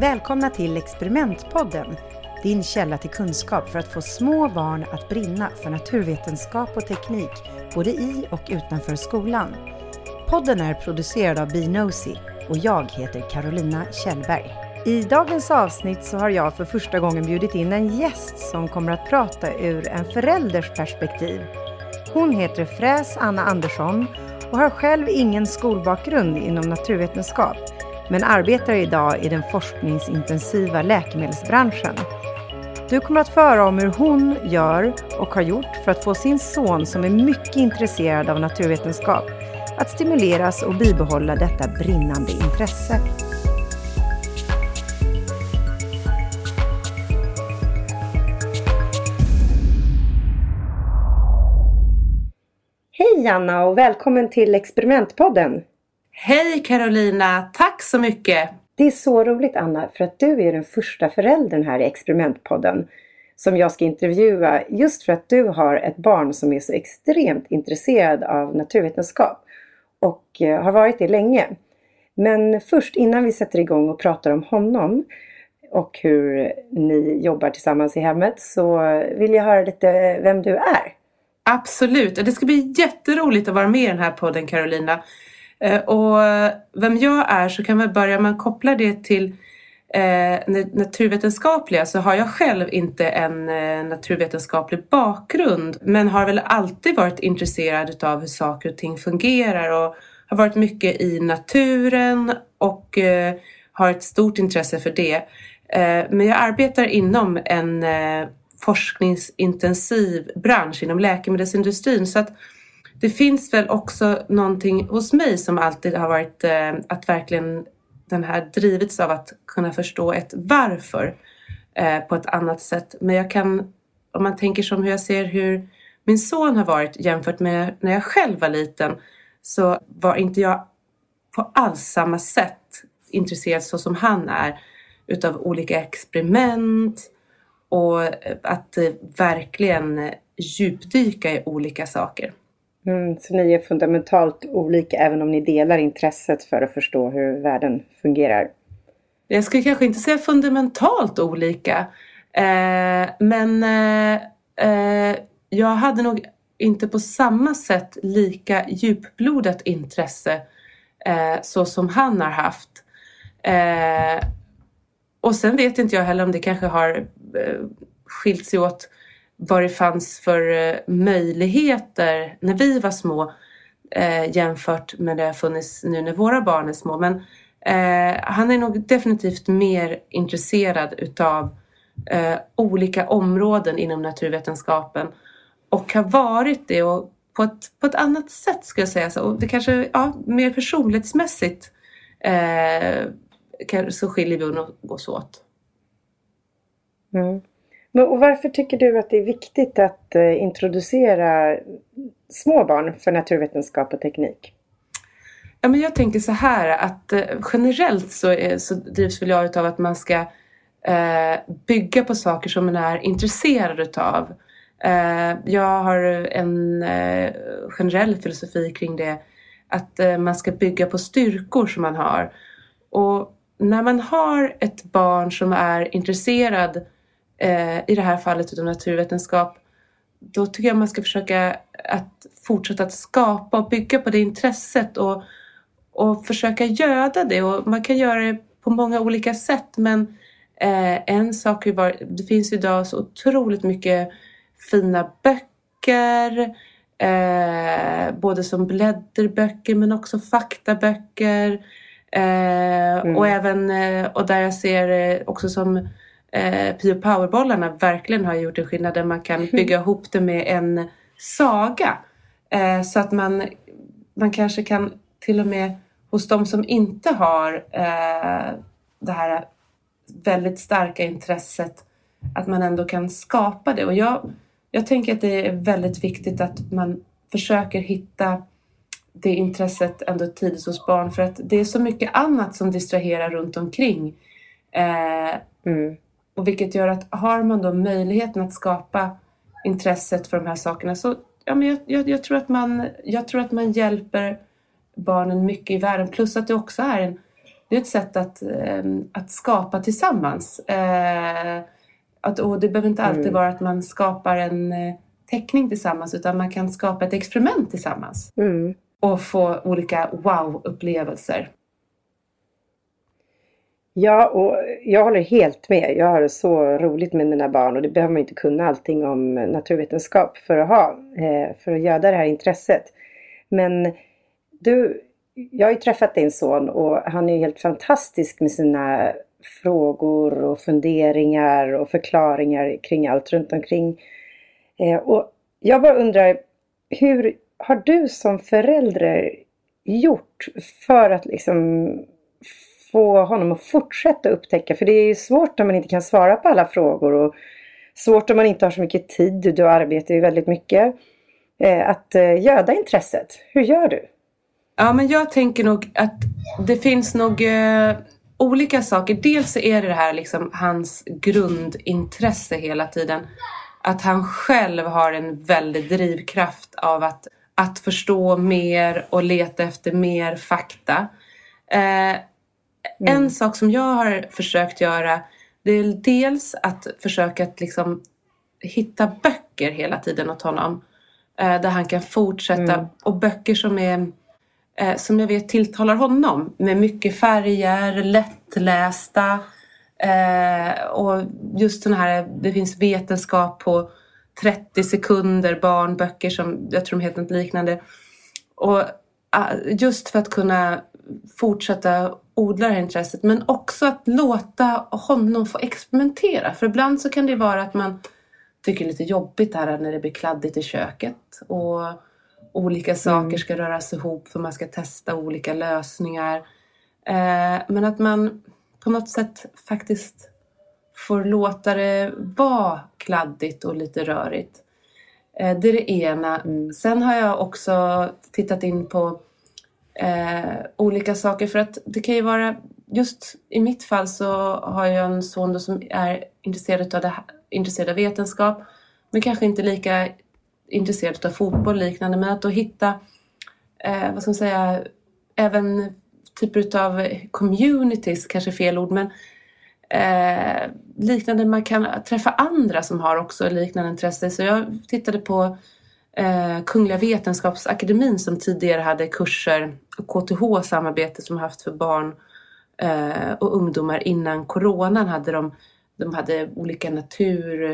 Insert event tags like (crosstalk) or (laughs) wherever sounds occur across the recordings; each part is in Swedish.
Välkomna till Experimentpodden, din källa till kunskap för att få små barn att brinna för naturvetenskap och teknik, både i och utanför skolan. Podden är producerad av Binosi och jag heter Carolina Kjellberg. I dagens avsnitt så har jag för första gången bjudit in en gäst som kommer att prata ur en förälders perspektiv. Hon heter Fräs Anna Andersson och har själv ingen skolbakgrund inom naturvetenskap men arbetar idag i den forskningsintensiva läkemedelsbranschen. Du kommer att få höra om hur hon gör och har gjort för att få sin son, som är mycket intresserad av naturvetenskap, att stimuleras och bibehålla detta brinnande intresse. Hej Anna och välkommen till Experimentpodden! Hej Carolina, tack så mycket! Det är så roligt Anna, för att du är den första föräldern här i Experimentpodden som jag ska intervjua just för att du har ett barn som är så extremt intresserad av naturvetenskap och eh, har varit det länge. Men först innan vi sätter igång och pratar om honom och hur ni jobbar tillsammans i hemmet så vill jag höra lite vem du är. Absolut, det ska bli jätteroligt att vara med i den här podden Carolina. Eh, och vem jag är så kan man börja med att koppla det till eh, naturvetenskapliga så har jag själv inte en eh, naturvetenskaplig bakgrund men har väl alltid varit intresserad av hur saker och ting fungerar och har varit mycket i naturen och eh, har ett stort intresse för det. Eh, men jag arbetar inom en eh, forskningsintensiv bransch inom läkemedelsindustrin så att det finns väl också någonting hos mig som alltid har varit eh, att verkligen den här drivits av att kunna förstå ett varför eh, på ett annat sätt. Men jag kan, om man tänker som hur jag ser hur min son har varit jämfört med när jag själv var liten så var inte jag på alls samma sätt intresserad så som han är utav olika experiment och att verkligen djupdyka i olika saker. Mm, så ni är fundamentalt olika även om ni delar intresset för att förstå hur världen fungerar? Jag skulle kanske inte säga fundamentalt olika. Eh, men eh, eh, jag hade nog inte på samma sätt lika djupblodat intresse eh, så som han har haft. Eh, och sen vet inte jag heller om det kanske har eh, Eh, skilt sig åt vad det fanns för eh, möjligheter när vi var små eh, jämfört med det har funnits nu när våra barn är små. Men eh, han är nog definitivt mer intresserad utav eh, olika områden inom naturvetenskapen och har varit det och på ett, på ett annat sätt skulle jag säga. Så, och det kanske, ja, mer personlighetsmässigt eh, så skiljer vi oss åt. Mm. Och varför tycker du att det är viktigt att eh, introducera små barn för naturvetenskap och teknik? Ja, men jag tänker så här att eh, generellt så, är, så drivs väl jag av att man ska eh, bygga på saker som man är intresserad utav. Eh, jag har en eh, generell filosofi kring det att eh, man ska bygga på styrkor som man har. Och när man har ett barn som är intresserad eh, i det här fallet utav naturvetenskap, då tycker jag man ska försöka att fortsätta att skapa och bygga på det intresset och, och försöka göda det. Och man kan göra det på många olika sätt men eh, en sak är var, det finns idag så otroligt mycket fina böcker eh, både som blädderböcker men också faktaböcker. Eh, mm. Och även, eh, och där jag ser också som eh, Pio Powerbollarna verkligen har gjort en skillnad där man kan bygga (laughs) ihop det med en saga. Eh, så att man, man kanske kan till och med hos de som inte har eh, det här väldigt starka intresset att man ändå kan skapa det. Och jag, jag tänker att det är väldigt viktigt att man försöker hitta det intresset ändå tidigt hos barn för att det är så mycket annat som distraherar runt omkring. Eh, mm. Och vilket gör att har man då möjligheten att skapa intresset för de här sakerna så ja, men jag, jag, jag, tror att man, jag tror att man hjälper barnen mycket i världen. Plus att det också är, en, det är ett sätt att, eh, att skapa tillsammans. Eh, att, och det behöver inte alltid mm. vara att man skapar en eh, teckning tillsammans utan man kan skapa ett experiment tillsammans. Mm. Och få olika wow-upplevelser. Ja, och jag håller helt med. Jag har det så roligt med mina barn och det behöver man inte kunna allting om naturvetenskap för att ha, eh, för att göra det här intresset. Men du, jag har ju träffat din son och han är ju helt fantastisk med sina frågor och funderingar och förklaringar kring allt runt omkring. Eh, och jag bara undrar, hur har du som förälder gjort för att liksom få honom att fortsätta upptäcka? För det är ju svårt när man inte kan svara på alla frågor och svårt om man inte har så mycket tid. Du arbetar ju väldigt mycket. Eh, att eh, göda intresset. Hur gör du? Ja, men jag tänker nog att det finns nog eh, olika saker. Dels är det det här liksom hans grundintresse hela tiden. Att han själv har en väldig drivkraft av att, att förstå mer och leta efter mer fakta. Eh, Mm. En sak som jag har försökt göra det är dels att försöka att liksom hitta böcker hela tiden åt honom. Eh, där han kan fortsätta. Mm. Och böcker som är eh, som jag vet tilltalar honom. Med mycket färger, lättlästa. Eh, och just sådana här, det finns vetenskap på 30 sekunder, barnböcker som jag tror de heter något liknande. Och ah, just för att kunna fortsätta odla det här intresset men också att låta honom få experimentera. För ibland så kan det vara att man tycker det är lite jobbigt här när det blir kladdigt i köket och olika saker mm. ska röras ihop för man ska testa olika lösningar. Eh, men att man på något sätt faktiskt får låta det vara kladdigt och lite rörigt. Eh, det är det ena. Mm. Sen har jag också tittat in på eh, olika saker. För att det kan ju vara, just i mitt fall så har jag en son som är intresserad av, det, intresserad av vetenskap men kanske inte lika intresserad av fotboll och liknande. Men att då hitta, eh, vad ska man säga, även typer av communities, kanske fel ord, men eh, liknande, man kan träffa andra som har också liknande intresse. Så jag tittade på eh, Kungliga Vetenskapsakademin som tidigare hade kurser, KTH samarbete som haft för barn eh, och ungdomar innan coronan hade de, de hade olika natur,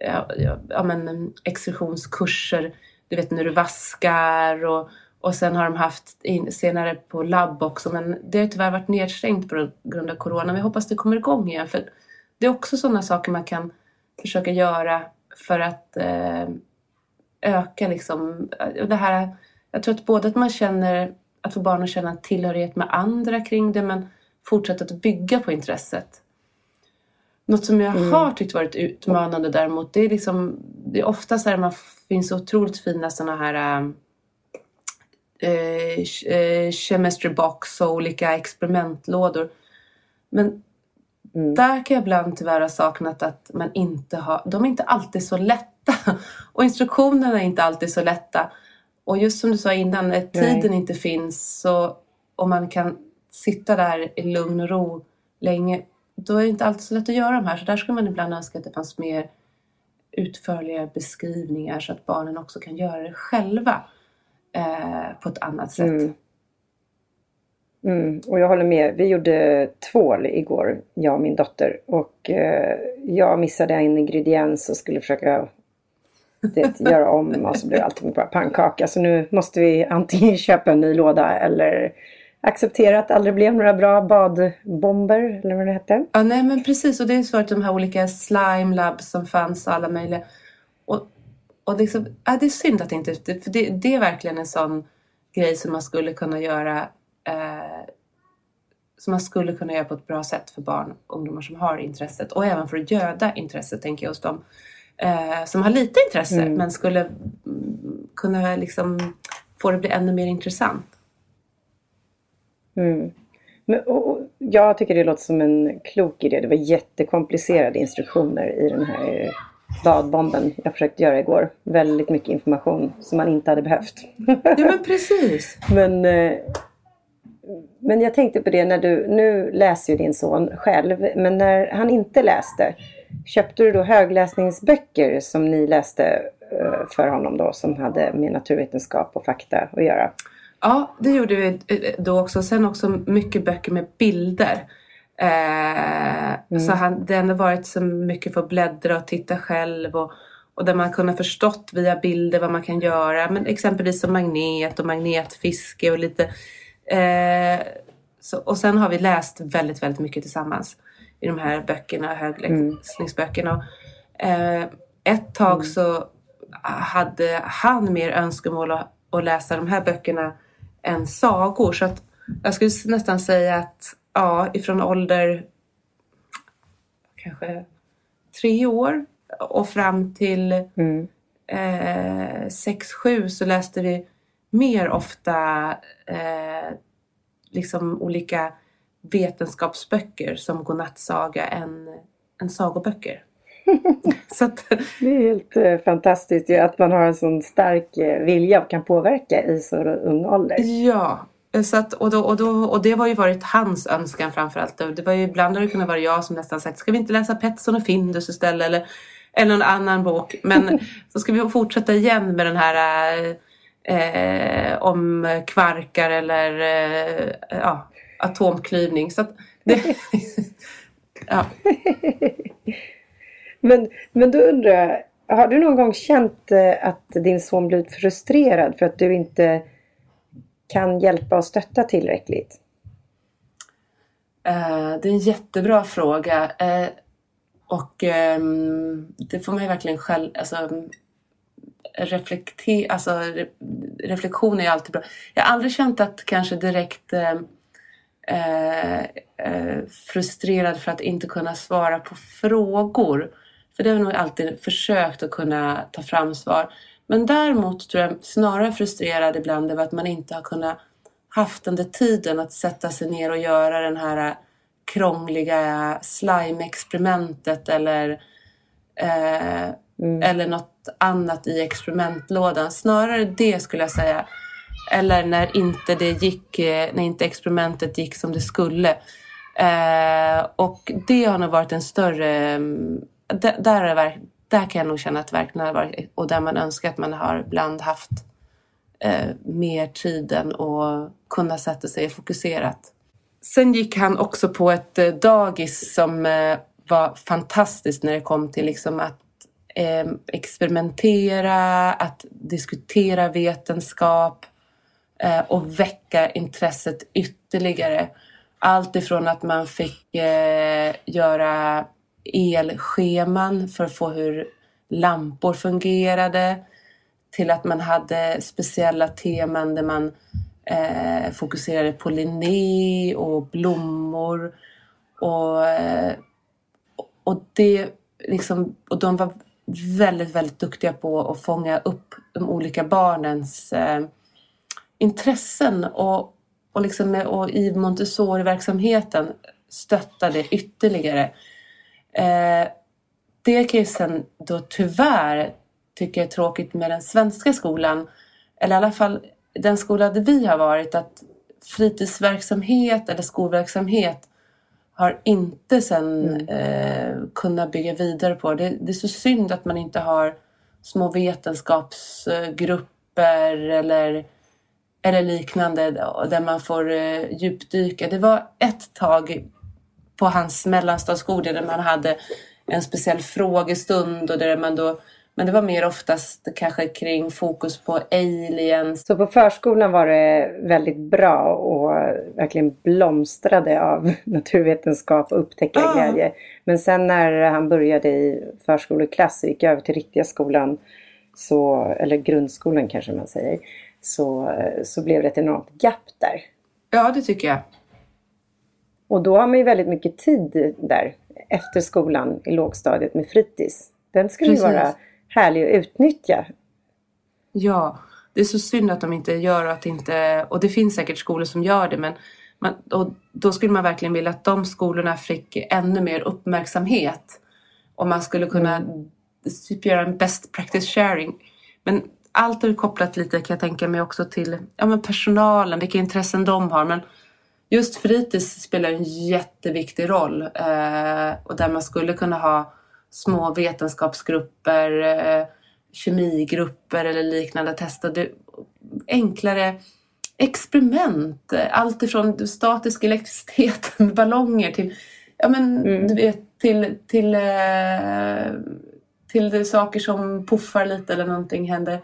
eh, ja, ja, men exkursionskurser, du vet när du vaskar och, och sen har de haft in, senare på labb också men det har tyvärr varit nedstängt på grund av corona. Men jag hoppas det kommer igång igen för det är också sådana saker man kan försöka göra för att eh, öka liksom, det här, jag tror att både att man känner, att få barn att känna tillhörighet med andra kring det men fortsätta att bygga på intresset. Något som jag mm. har tyckt varit utmanande däremot det är liksom, det är ofta så här man finns otroligt fina sådana här äh, äh, chemistry box och olika experimentlådor. Men Mm. Där kan jag ibland tyvärr ha saknat att man inte har, de är inte alltid så lätta. Och instruktionerna är inte alltid så lätta. Och just som du sa innan, när tiden Nej. inte finns så, och man kan sitta där i lugn och ro länge, då är det inte alltid så lätt att göra de här. Så där skulle man ibland önska att det fanns mer utförliga beskrivningar så att barnen också kan göra det själva eh, på ett annat sätt. Mm. Mm, och jag håller med. Vi gjorde tvål igår, jag och min dotter. Och eh, jag missade en ingrediens och skulle försöka det, göra om alltså, och så blev allting bara pannkaka. Så nu måste vi antingen (laughs) köpa en ny låda eller acceptera att det aldrig blev några bra badbomber eller vad det hette. Ja, nej men precis. Och det är så att de här olika slime labs som fanns alla möjliga. Och, och liksom, ja, det är synd att det inte... För det, det är verkligen en sån grej som man skulle kunna göra eh, som man skulle kunna göra på ett bra sätt för barn och ungdomar som har intresset och även för att göda intresset tänker jag hos dem eh, som har lite intresse mm. men skulle kunna liksom få det bli ännu mer intressant. Mm. Men, och, jag tycker det låter som en klok idé. Det var jättekomplicerade instruktioner i den här badbomben jag försökte göra igår. Väldigt mycket information som man inte hade behövt. Ja men precis. (laughs) men, eh, men jag tänkte på det när du, nu läser ju din son själv, men när han inte läste, köpte du då högläsningsböcker som ni läste eh, för honom då som hade med naturvetenskap och fakta att göra? Ja, det gjorde vi eh, då också. Sen också mycket böcker med bilder. Eh, mm. Så han, det har varit så mycket för att bläddra och titta själv och, och där man kunnat förstått via bilder vad man kan göra. Men exempelvis som magnet och magnetfiske och lite eh, så, och sen har vi läst väldigt, väldigt mycket tillsammans i de här böckerna, högläsningsböckerna. Mm. Eh, ett tag mm. så hade han mer önskemål att, att läsa de här böckerna än sagor. Så att jag skulle nästan säga att ja, ifrån ålder kanske tre år och fram till mm. eh, sex, sju så läste vi mer ofta eh, liksom olika vetenskapsböcker som godnattsaga än, än sagoböcker. (laughs) så att, det är helt eh, fantastiskt ju, att man har en sån stark eh, vilja och kan påverka i så ung ålder. Ja, så att, och, då, och, då, och det var ju varit hans önskan framförallt. Det var ju, ibland har det kunnat vara jag som nästan sagt, ska vi inte läsa Petson och Findus istället? Eller, eller någon annan bok. Men (laughs) så ska vi fortsätta igen med den här eh, om kvarkar eller eh, ja, atomklyvning. Så det, (laughs) ja. (laughs) men, men då undrar jag, har du någon gång känt eh, att din son blivit frustrerad för att du inte kan hjälpa och stötta tillräckligt? Uh, det är en jättebra fråga. Uh, och um, det får man ju verkligen själv... Alltså, reflekter, alltså, re, reflektion är alltid bra. Jag har aldrig känt att kanske direkt uh, frustrerad för att inte kunna svara på frågor. För det har jag nog alltid försökt att kunna ta fram svar. Men däremot tror jag snarare frustrerad ibland över att man inte har kunnat haft den där tiden att sätta sig ner och göra den här krångliga slime-experimentet eller, eh, mm. eller något annat i experimentlådan. Snarare det skulle jag säga. Eller när inte det gick, eh, när inte experimentet gick som det skulle. Eh, och det har nog varit en större... Mm, där, där, är där kan jag nog känna att verkligen har varit, och där man önskar att man har ibland haft eh, mer tid än att kunna sätta sig fokuserat. Sen gick han också på ett eh, dagis som eh, var fantastiskt när det kom till liksom att eh, experimentera, att diskutera vetenskap eh, och väcka intresset ytterligare. Allt ifrån att man fick eh, göra elscheman för att få hur lampor fungerade till att man hade speciella teman där man eh, fokuserade på Linné och blommor. Och, eh, och, det, liksom, och de var väldigt, väldigt duktiga på att fånga upp de olika barnens eh, intressen och, och, liksom, och i Montessori-verksamheten stöttade ytterligare. Eh, det kan ju sen då tyvärr tycka är tråkigt med den svenska skolan, eller i alla fall den skola där vi har varit, att fritidsverksamhet eller skolverksamhet har inte sen mm. eh, kunnat bygga vidare på. Det, det är så synd att man inte har små vetenskapsgrupper eller, eller liknande där man får eh, djupdyka. Det var ett tag på hans mellanstadieskola där man hade en speciell frågestund och där man då men det var mer oftast kanske kring fokus på aliens. Så på förskolan var det väldigt bra och verkligen blomstrade av (laughs) naturvetenskap och upptäckarglädje. Ah. Men sen när han började i förskoleklass och gick över till riktiga skolan, så, eller grundskolan kanske man säger, så, så blev det ett enormt gap där. Ja, det tycker jag. Och då har man ju väldigt mycket tid där efter skolan i lågstadiet med fritids. Den skulle ju vara härlig att utnyttja. Ja, det är så synd att de inte gör och att inte, och det finns säkert skolor som gör det men man, och då skulle man verkligen vilja att de skolorna fick ännu mer uppmärksamhet. Och man skulle kunna typ göra en best practice sharing. Men allt är kopplat lite kan jag tänka mig också till ja, men personalen, vilka intressen de har. Men just fritids spelar en jätteviktig roll eh, och där man skulle kunna ha små vetenskapsgrupper, eh, kemigrupper eller liknande testa det, enklare experiment. Allt ifrån statisk elektricitet med (laughs) ballonger till, ja, men, mm. du vet, till, till, eh, till saker som puffar lite eller någonting händer.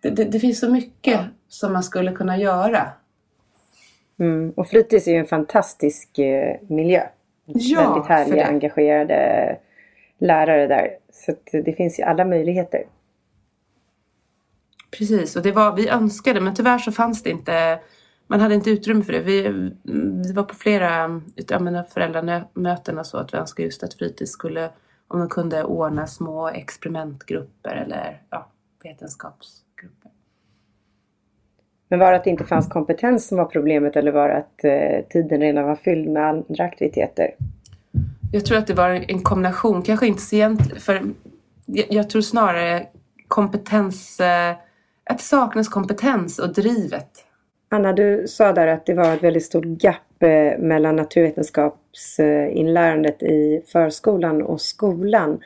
Det, det, det finns så mycket ja. som man skulle kunna göra. Mm. Och fritids är ju en fantastisk eh, miljö. Ja, Väldigt härliga, engagerade lärare där. Så det finns ju alla möjligheter. Precis, och det var, vi önskade men tyvärr så fanns det inte man hade inte utrymme för det. Vi, vi var på flera föräldramöten och så att vi önskade just att fritids skulle, om de kunde ordna små experimentgrupper eller ja, vetenskapsgrupper. Men var det att det inte fanns kompetens som var problemet eller var det att eh, tiden redan var fylld med andra aktiviteter? Jag tror att det var en kombination, kanske inte så egentligen, för jag, jag tror snarare kompetens eh, att det saknas kompetens och drivet. Anna, du sa där att det var ett väldigt stort gap Eh, mellan naturvetenskapsinlärandet i förskolan och skolan.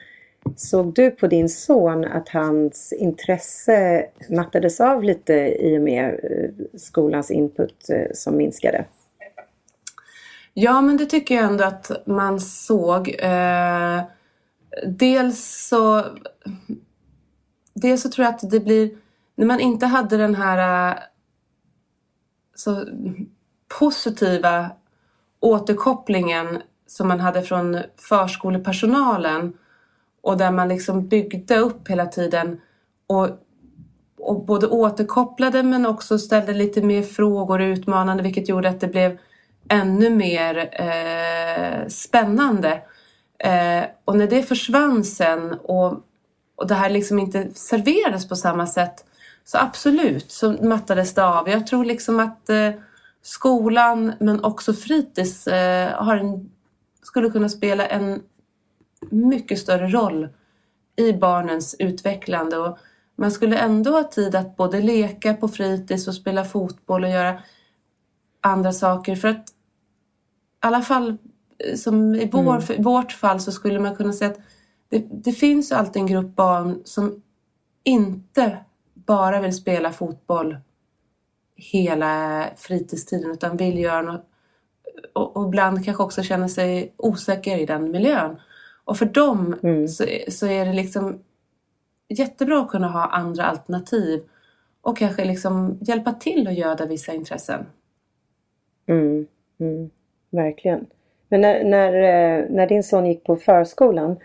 Såg du på din son att hans intresse mattades av lite i och med eh, skolans input eh, som minskade? Ja, men det tycker jag ändå att man såg. Eh, dels så Dels så tror jag att det blir när man inte hade den här så positiva återkopplingen som man hade från förskolepersonalen och där man liksom byggde upp hela tiden och, och både återkopplade men också ställde lite mer frågor och utmanande vilket gjorde att det blev ännu mer eh, spännande. Eh, och när det försvann sen och, och det här liksom inte serverades på samma sätt så absolut så mattades det av. Jag tror liksom att eh, skolan men också fritids eh, har en, skulle kunna spela en mycket större roll i barnens utvecklande. Och man skulle ändå ha tid att både leka på fritids och spela fotboll och göra andra saker. För att i alla fall eh, som i vår, mm. vårt fall så skulle man kunna säga att det, det finns alltid en grupp barn som inte bara vill spela fotboll hela fritidstiden utan vill göra något och, och ibland kanske också känner sig osäker i den miljön. Och för dem mm. så, så är det liksom jättebra att kunna ha andra alternativ och kanske liksom hjälpa till att göda vissa intressen. Mm, mm, verkligen. Men när, när, eh, när din son gick på förskolan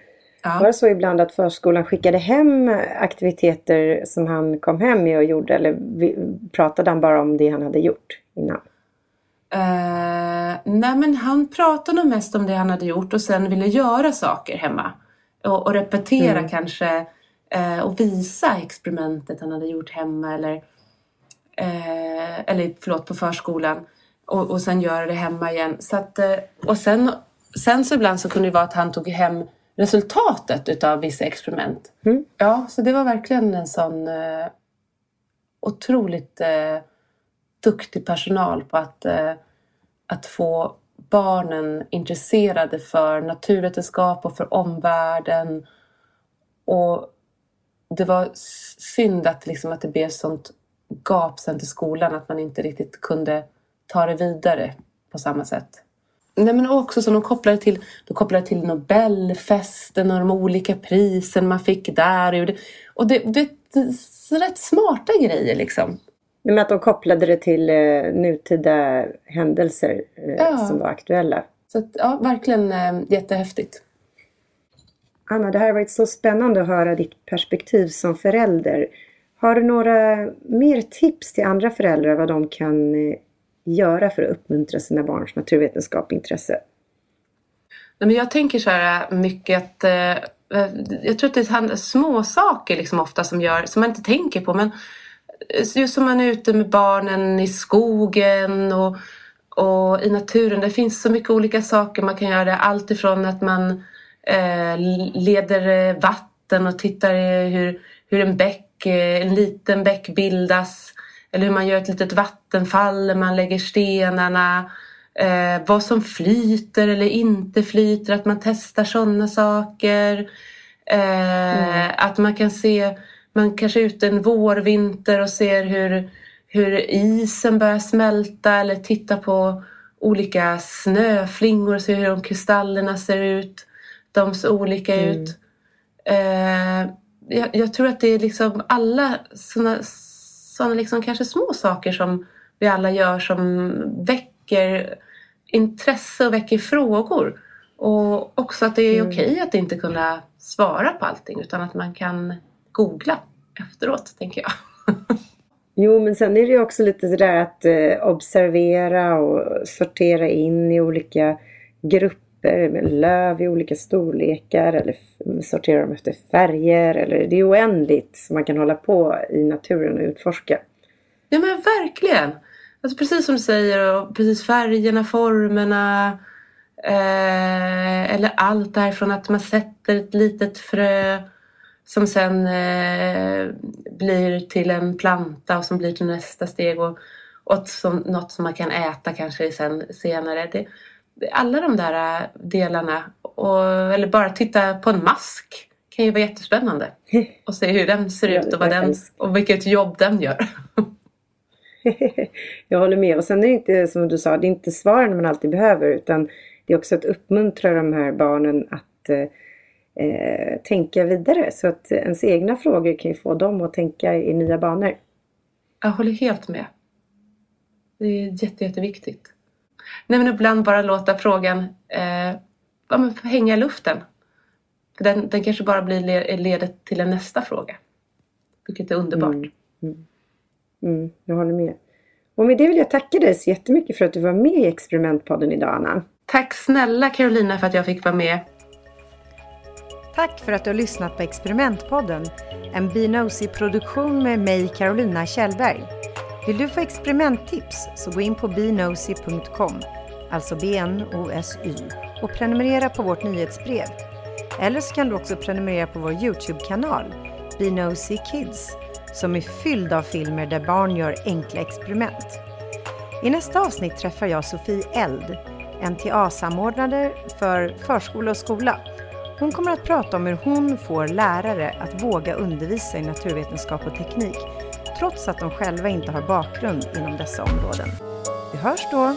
Ja. Var det så ibland att förskolan skickade hem aktiviteter som han kom hem med och gjorde eller pratade han bara om det han hade gjort innan? Uh, nej men han pratade nog mest om det han hade gjort och sen ville göra saker hemma. Och, och repetera mm. kanske uh, och visa experimentet han hade gjort hemma eller, uh, eller förlåt på förskolan. Och, och sen göra det hemma igen. Så att, och sen, sen så ibland så kunde det vara att han tog hem resultatet utav vissa experiment. Mm. Ja, så det var verkligen en sån eh, otroligt eh, duktig personal på att, eh, att få barnen intresserade för naturvetenskap och för omvärlden. Och det var synd att, liksom, att det blev sånt gap sen till skolan att man inte riktigt kunde ta det vidare på samma sätt. Nej, men också som de kopplade till, de kopplade till Nobelfesten och de olika prisen man fick där. Och det, det, det är rätt smarta grejer liksom. Men att de kopplade det till eh, nutida händelser eh, ja. som var aktuella. Så att, ja, verkligen eh, jättehäftigt. Anna, det här har varit så spännande att höra ditt perspektiv som förälder. Har du några mer tips till andra föräldrar vad de kan eh, göra för att uppmuntra sina barns naturvetenskapintresse? jag tänker så här äh, mycket att eh, jag tror att det är små saker liksom ofta som, gör, som man inte tänker på. Men just som man är ute med barnen i skogen och, och i naturen. Det finns så mycket olika saker man kan göra. Allt ifrån att man eh, leder vatten och tittar hur, hur en bäck, en liten bäck bildas. Eller hur man gör ett litet vattenfall, man lägger stenarna. Eh, vad som flyter eller inte flyter, att man testar sådana saker. Eh, mm. Att man kan se, man kanske är ute en vårvinter och ser hur, hur isen börjar smälta eller titta på olika snöflingor och se hur de kristallerna ser ut. De ser olika mm. ut. Eh, jag, jag, tror att det är liksom alla sådana såna liksom kanske små saker som vi alla gör som väcker intresse och väcker frågor. Och också att det är mm. okej att inte kunna svara på allting utan att man kan googla efteråt, tänker jag. (laughs) Jo, men sen är det ju också lite sådär att eh, observera och sortera in i olika grupper med löv i olika storlekar eller sortera dem efter färger. Eller, det är oändligt som man kan hålla på i naturen och utforska. Ja men verkligen! Alltså precis som du säger, och precis färgerna, formerna. Eh, eller allt därifrån att man sätter ett litet frö som sen eh, blir till en planta och som blir till nästa steg och, och som, något som man kan äta kanske sen, senare. Det, alla de där eh, delarna, och, eller bara titta på en mask kan ju vara jättespännande. (laughs) Och se hur den ser ut och, vad den, och vilket jobb den gör. (laughs) Jag håller med. Och sen är det inte som du sa, det är inte svaren man alltid behöver utan det är också att uppmuntra de här barnen att eh, eh, tänka vidare. Så att ens egna frågor kan ju få dem att tänka i nya banor. Jag håller helt med. Det är jätte, jätteviktigt. Nej, men ibland bara låta frågan eh, ja, hänga i luften. För den, den kanske bara blir ledet till en nästa fråga. Vilket är underbart. Mm. Mm. Mm, jag håller med. Och med det vill jag tacka dig så jättemycket för att du var med i Experimentpodden idag Anna. Tack snälla Carolina för att jag fick vara med. Tack för att du har lyssnat på Experimentpodden. En Bnosy-produktion med mig Carolina Kjellberg. Vill du få experimenttips så gå in på bnosy.com, alltså B-N-O-S-Y, och prenumerera på vårt nyhetsbrev. Eller så kan du också prenumerera på vår Youtube-kanal, Bnosy Kids, som är fylld av filmer där barn gör enkla experiment. I nästa avsnitt träffar jag Sofie Eld, NTA-samordnare för förskola och skola. Hon kommer att prata om hur hon får lärare att våga undervisa i naturvetenskap och teknik trots att de själva inte har bakgrund inom dessa områden. Vi hörs då!